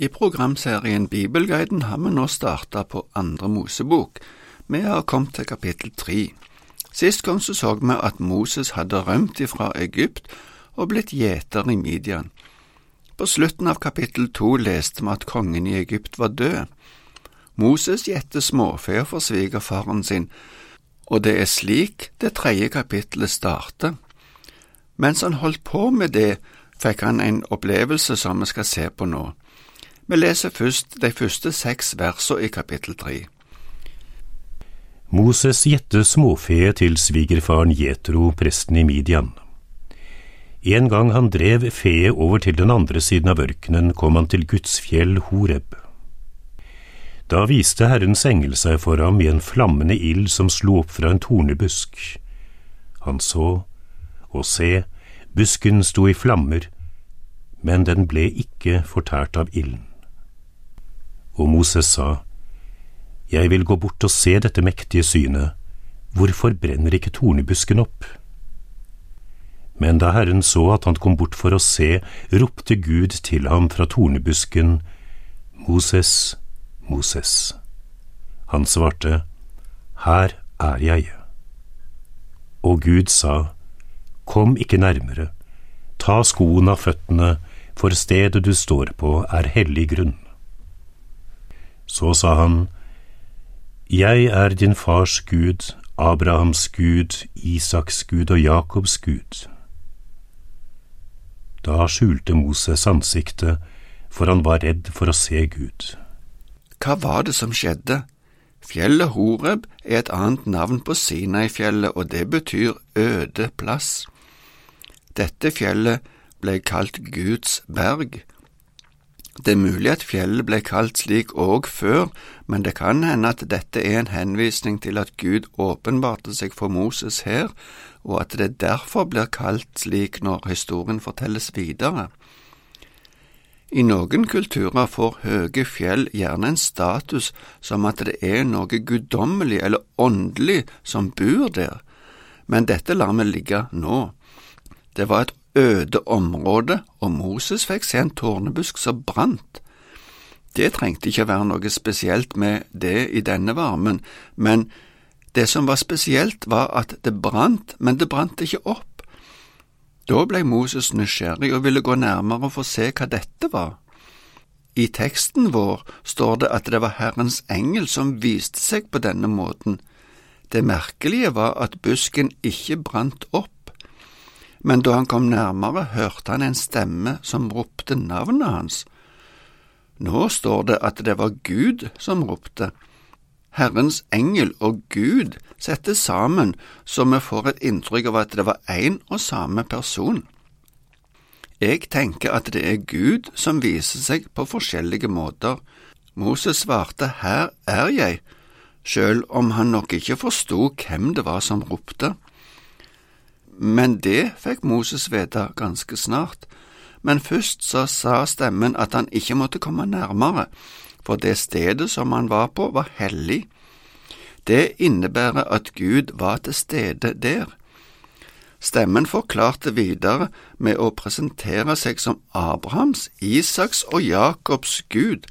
I programserien Bibelguiden har vi nå starta på andre Mosebok. Vi har kommet til kapittel tre. Sist gang så, så vi at Moses hadde rømt ifra Egypt og blitt gjeter i Midian. På slutten av kapittel to leste vi at kongen i Egypt var død. Moses gjette småfe for svigerfaren sin, og det er slik det tredje kapittelet starter. Mens han holdt på med det, fikk han en opplevelse som vi skal se på nå. Vi leser først de første seks versene i kapittel tre. Moses gjette småfe til svigerfaren Jetro, presten i Midian. En gang han drev feet over til den andre siden av ørkenen, kom han til Guds fjell Horeb. Da viste Herrens engel seg for ham i en flammende ild som slo opp fra en tornebusk. Han så, og se, busken sto i flammer, men den ble ikke fortært av ilden. Og Moses sa, Jeg vil gå bort og se dette mektige synet, hvorfor brenner ikke tornebusken opp? Men da Herren så at han kom bort for å se, ropte Gud til ham fra tornebusken, Moses, Moses. Han svarte, Her er jeg. Og Gud sa, Kom ikke nærmere, ta skoen av føttene, for stedet du står på er hellig grunn. Så sa han, Jeg er din fars Gud, Abrahams Gud, Isaks Gud og Jakobs Gud. Da skjulte Moses ansiktet, for han var redd for å se Gud. Hva var det som skjedde? Fjellet Horeb er et annet navn på Sinai-fjellet, og det betyr øde plass. Dette fjellet ble kalt Guds berg, det er mulig at fjellet ble kalt slik òg før, men det kan hende at dette er en henvisning til at Gud åpenbarte seg for Moses her, og at det derfor blir kalt slik når historien fortelles videre. I noen kulturer får høye fjell gjerne en status som at det er noe guddommelig eller åndelig som bor der, men dette lar vi ligge nå. Det var et øde område, og Moses fikk se en tårnebusk som brant. Det trengte ikke være noe spesielt med det i denne varmen, men det som var spesielt, var at det brant, men det brant ikke opp. Da ble Moses nysgjerrig og ville gå nærmere og få se hva dette var. I teksten vår står det at det var Herrens engel som viste seg på denne måten. Det merkelige var at busken ikke brant opp men da han kom nærmere, hørte han en stemme som ropte navnet hans. Nå står det at det var Gud som ropte. Herrens engel og Gud settes sammen så vi får et inntrykk av at det var én og samme person. Jeg tenker at det er Gud som viser seg på forskjellige måter. Moses svarte Her er jeg, selv om han nok ikke forsto hvem det var som ropte. Men det fikk Moses vite ganske snart. Men først så sa stemmen at han ikke måtte komme nærmere, for det stedet som han var på, var hellig. Det innebærer at Gud var til stede der. Stemmen forklarte videre med å presentere seg som Abrahams, Isaks og Jakobs Gud,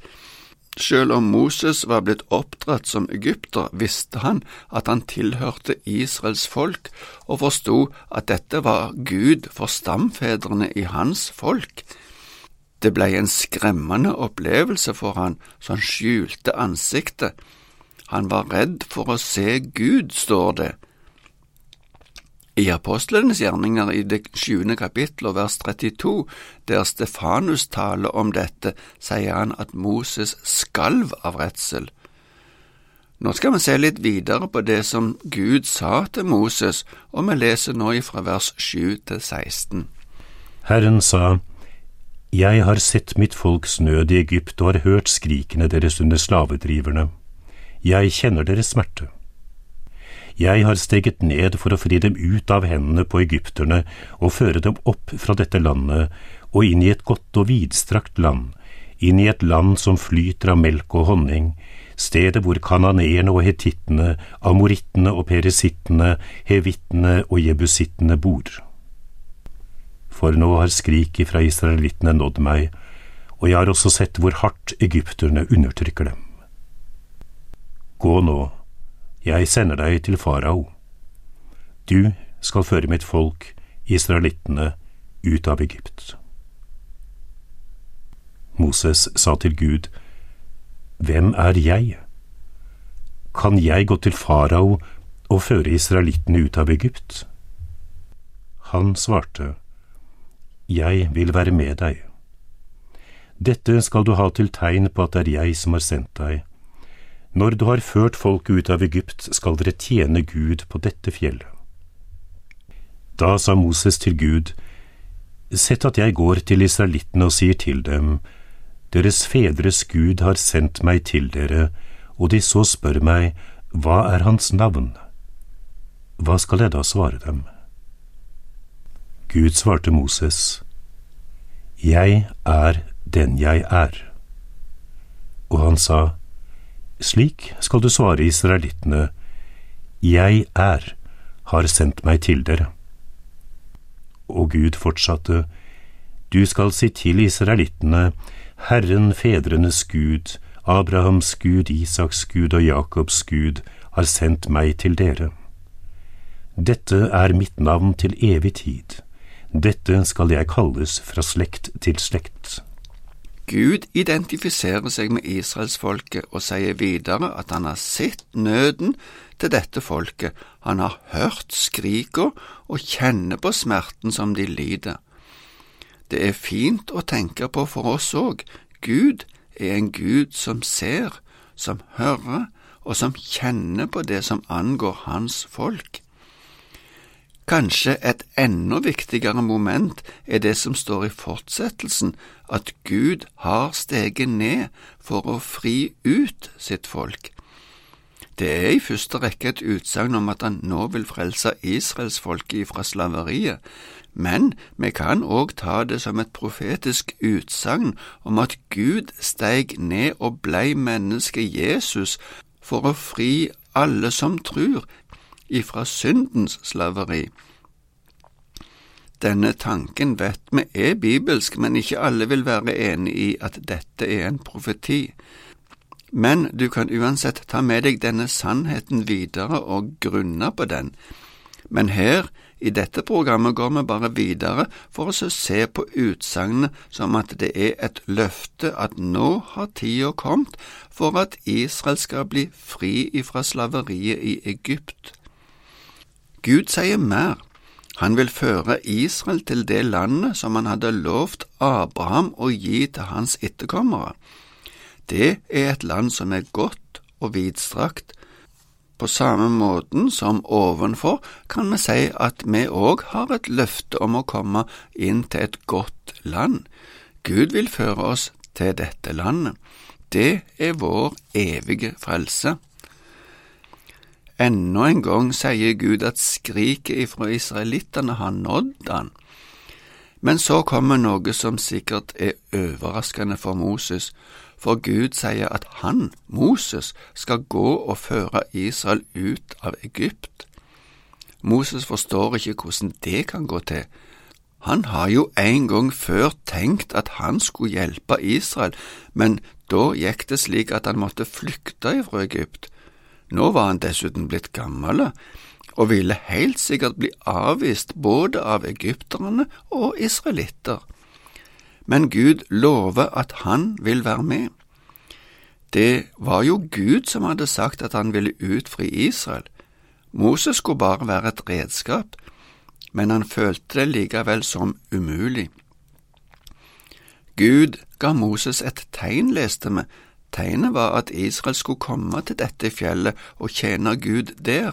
selv om Moses var blitt oppdratt som egypter, visste han at han tilhørte Israels folk, og forsto at dette var Gud for stamfedrene i hans folk. Det ble en skremmende opplevelse for han, så han skjulte ansiktet. Han var redd for å se Gud, står det. I apostlenes gjerninger i det sjuende kapittel og vers 32, der Stefanus taler om dette, sier han at Moses skalv av redsel. Nå skal vi se litt videre på det som Gud sa til Moses, og vi leser nå ifra vers 7 til 16. Herren sa, Jeg har sett mitt folks nød i Egypt og har hørt skrikene deres under slavedriverne. Jeg kjenner deres smerte. Jeg har steget ned for å fri dem ut av hendene på egypterne og føre dem opp fra dette landet og inn i et godt og vidstrakt land, inn i et land som flyter av melk og honning, stedet hvor kananeerne og hetittene, amorittene og peresittene, hevittene og jebusittene bor. For nå har skriket fra israelittene nådd meg, og jeg har også sett hvor hardt egypterne undertrykker dem. Gå nå, jeg sender deg til farao. Du skal føre mitt folk, israelittene, ut av Egypt. Moses sa til Gud, Hvem er jeg? Kan jeg gå til farao og føre israelittene ut av Egypt? Han svarte, Jeg vil være med deg. Dette skal du ha til tegn på at det er jeg som har sendt deg. Når du har ført folket ut av Egypt, skal dere tjene Gud på dette fjellet. Da sa Moses til Gud, Sett at jeg går til israelittene og sier til dem, Deres fedres Gud har sendt meg til dere, og de så spør meg, Hva er hans navn? Hva skal jeg da svare dem? Gud svarte Moses, Jeg er den jeg er. Og han sa, Slik skal du svare israelittene, Jeg er, har sendt meg til dere. Og Gud fortsatte, Du skal si til israelittene, Herren fedrenes Gud, Abrahams Gud, Isaks Gud og Jakobs Gud har sendt meg til dere. Dette er mitt navn til evig tid. Dette skal jeg kalles fra slekt til slekt. Gud identifiserer seg med israelsfolket og sier videre at han har sett nøden til dette folket, han har hørt skrika og kjenner på smerten som de lider. Det er fint å tenke på for oss òg. Gud er en Gud som ser, som hører, og som kjenner på det som angår hans folk. Kanskje et enda viktigere moment er det som står i fortsettelsen, at Gud har steget ned for å fri ut sitt folk. Det er i første rekke et utsagn om at han nå vil frelse israelsfolket fra slaveriet, men vi kan òg ta det som et profetisk utsagn om at Gud steig ned og blei mennesket Jesus for å fri alle som tror, ifra syndens slaveri. Denne tanken vet vi er bibelsk, men ikke alle vil være enig i at dette er en profeti. Men du kan uansett ta med deg denne sannheten videre og grunne på den. Men her i dette programmet går vi bare videre for å se på utsagnet som at det er et løfte at nå har tida kommet for at Israel skal bli fri ifra slaveriet i Egypt. Gud sier mer. Han vil føre Israel til det landet som han hadde lovt Abraham å gi til hans etterkommere. Det er et land som er godt og vidstrakt, på samme måten som ovenfor kan vi si at vi òg har et løfte om å komme inn til et godt land. Gud vil føre oss til dette landet. Det er vår evige frelse. Enda en gang sier Gud at skriket ifra israelittene har nådd han. Men så kommer noe som sikkert er overraskende for Moses, for Gud sier at han, Moses, skal gå og føre Israel ut av Egypt. Moses forstår ikke hvordan det kan gå til. Han har jo en gang før tenkt at han skulle hjelpe Israel, men da gikk det slik at han måtte flykte fra Egypt. Nå var han dessuten blitt gammel og ville helt sikkert bli avvist både av egypterne og israelitter men Gud lover at han vil være med. Det var jo Gud som hadde sagt at han ville utfri Israel. Moses skulle bare være et redskap, men han følte det likevel som umulig. Gud ga Moses et tegn, leste vi. Tegnet var at Israel skulle komme til dette fjellet og tjene Gud der.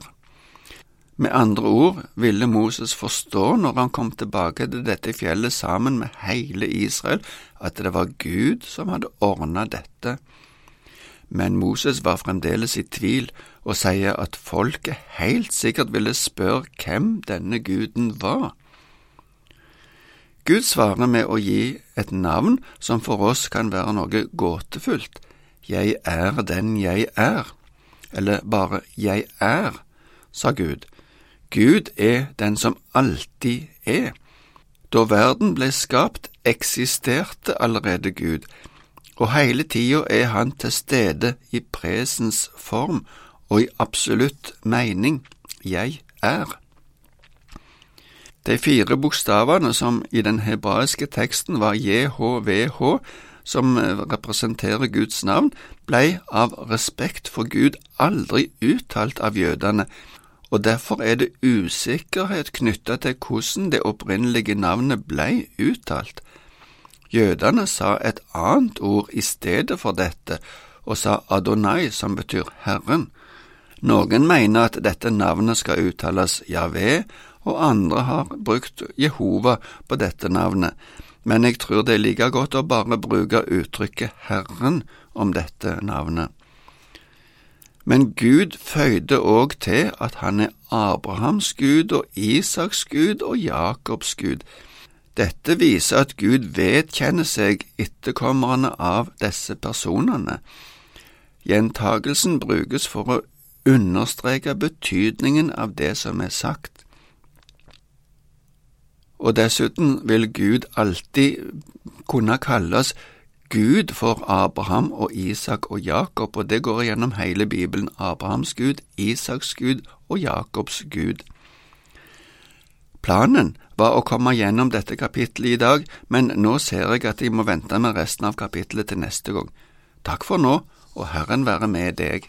Med andre ord ville Moses forstå når han kom tilbake til dette fjellet sammen med hele Israel, at det var Gud som hadde ordna dette. Men Moses var fremdeles i tvil og sier at folket helt sikkert ville spørre hvem denne guden var. Gud svarer med å gi et navn som for oss kan være noe gåtefullt. Jeg er den jeg er, eller bare Jeg er, sa Gud. Gud er den som alltid er. Da verden ble skapt, eksisterte allerede Gud, og hele tida er han til stede i presens form og i absolutt mening. Jeg er. De fire bokstavene som i den hebraiske teksten var JHVH, som representerer Guds navn, blei av respekt for Gud aldri uttalt av jødene, og derfor er det usikkerhet knytta til hvordan det opprinnelige navnet blei uttalt. Jødene sa et annet ord i stedet for dette, og sa Adonai, som betyr Herren. Noen mener at dette navnet skal uttales Javé, og andre har brukt Jehova på dette navnet, men jeg tror det er like godt å bare bruke uttrykket Herren om dette navnet. Men Gud føyde òg til at han er Abrahams Gud og Isaks Gud og Jakobs Gud. Dette viser at Gud vedkjenner seg etterkommerne av disse personene. Gjentagelsen brukes for å understreke betydningen av det som er sagt. Og dessuten vil Gud alltid kunne kalles Gud for Abraham og Isak og Jakob, og det går gjennom hele Bibelen, Abrahams Gud, Isaks Gud og Jakobs Gud. Planen var å komme gjennom dette kapittelet i dag, men nå ser jeg at jeg må vente med resten av kapittelet til neste gang. Takk for nå, og Herren være med deg.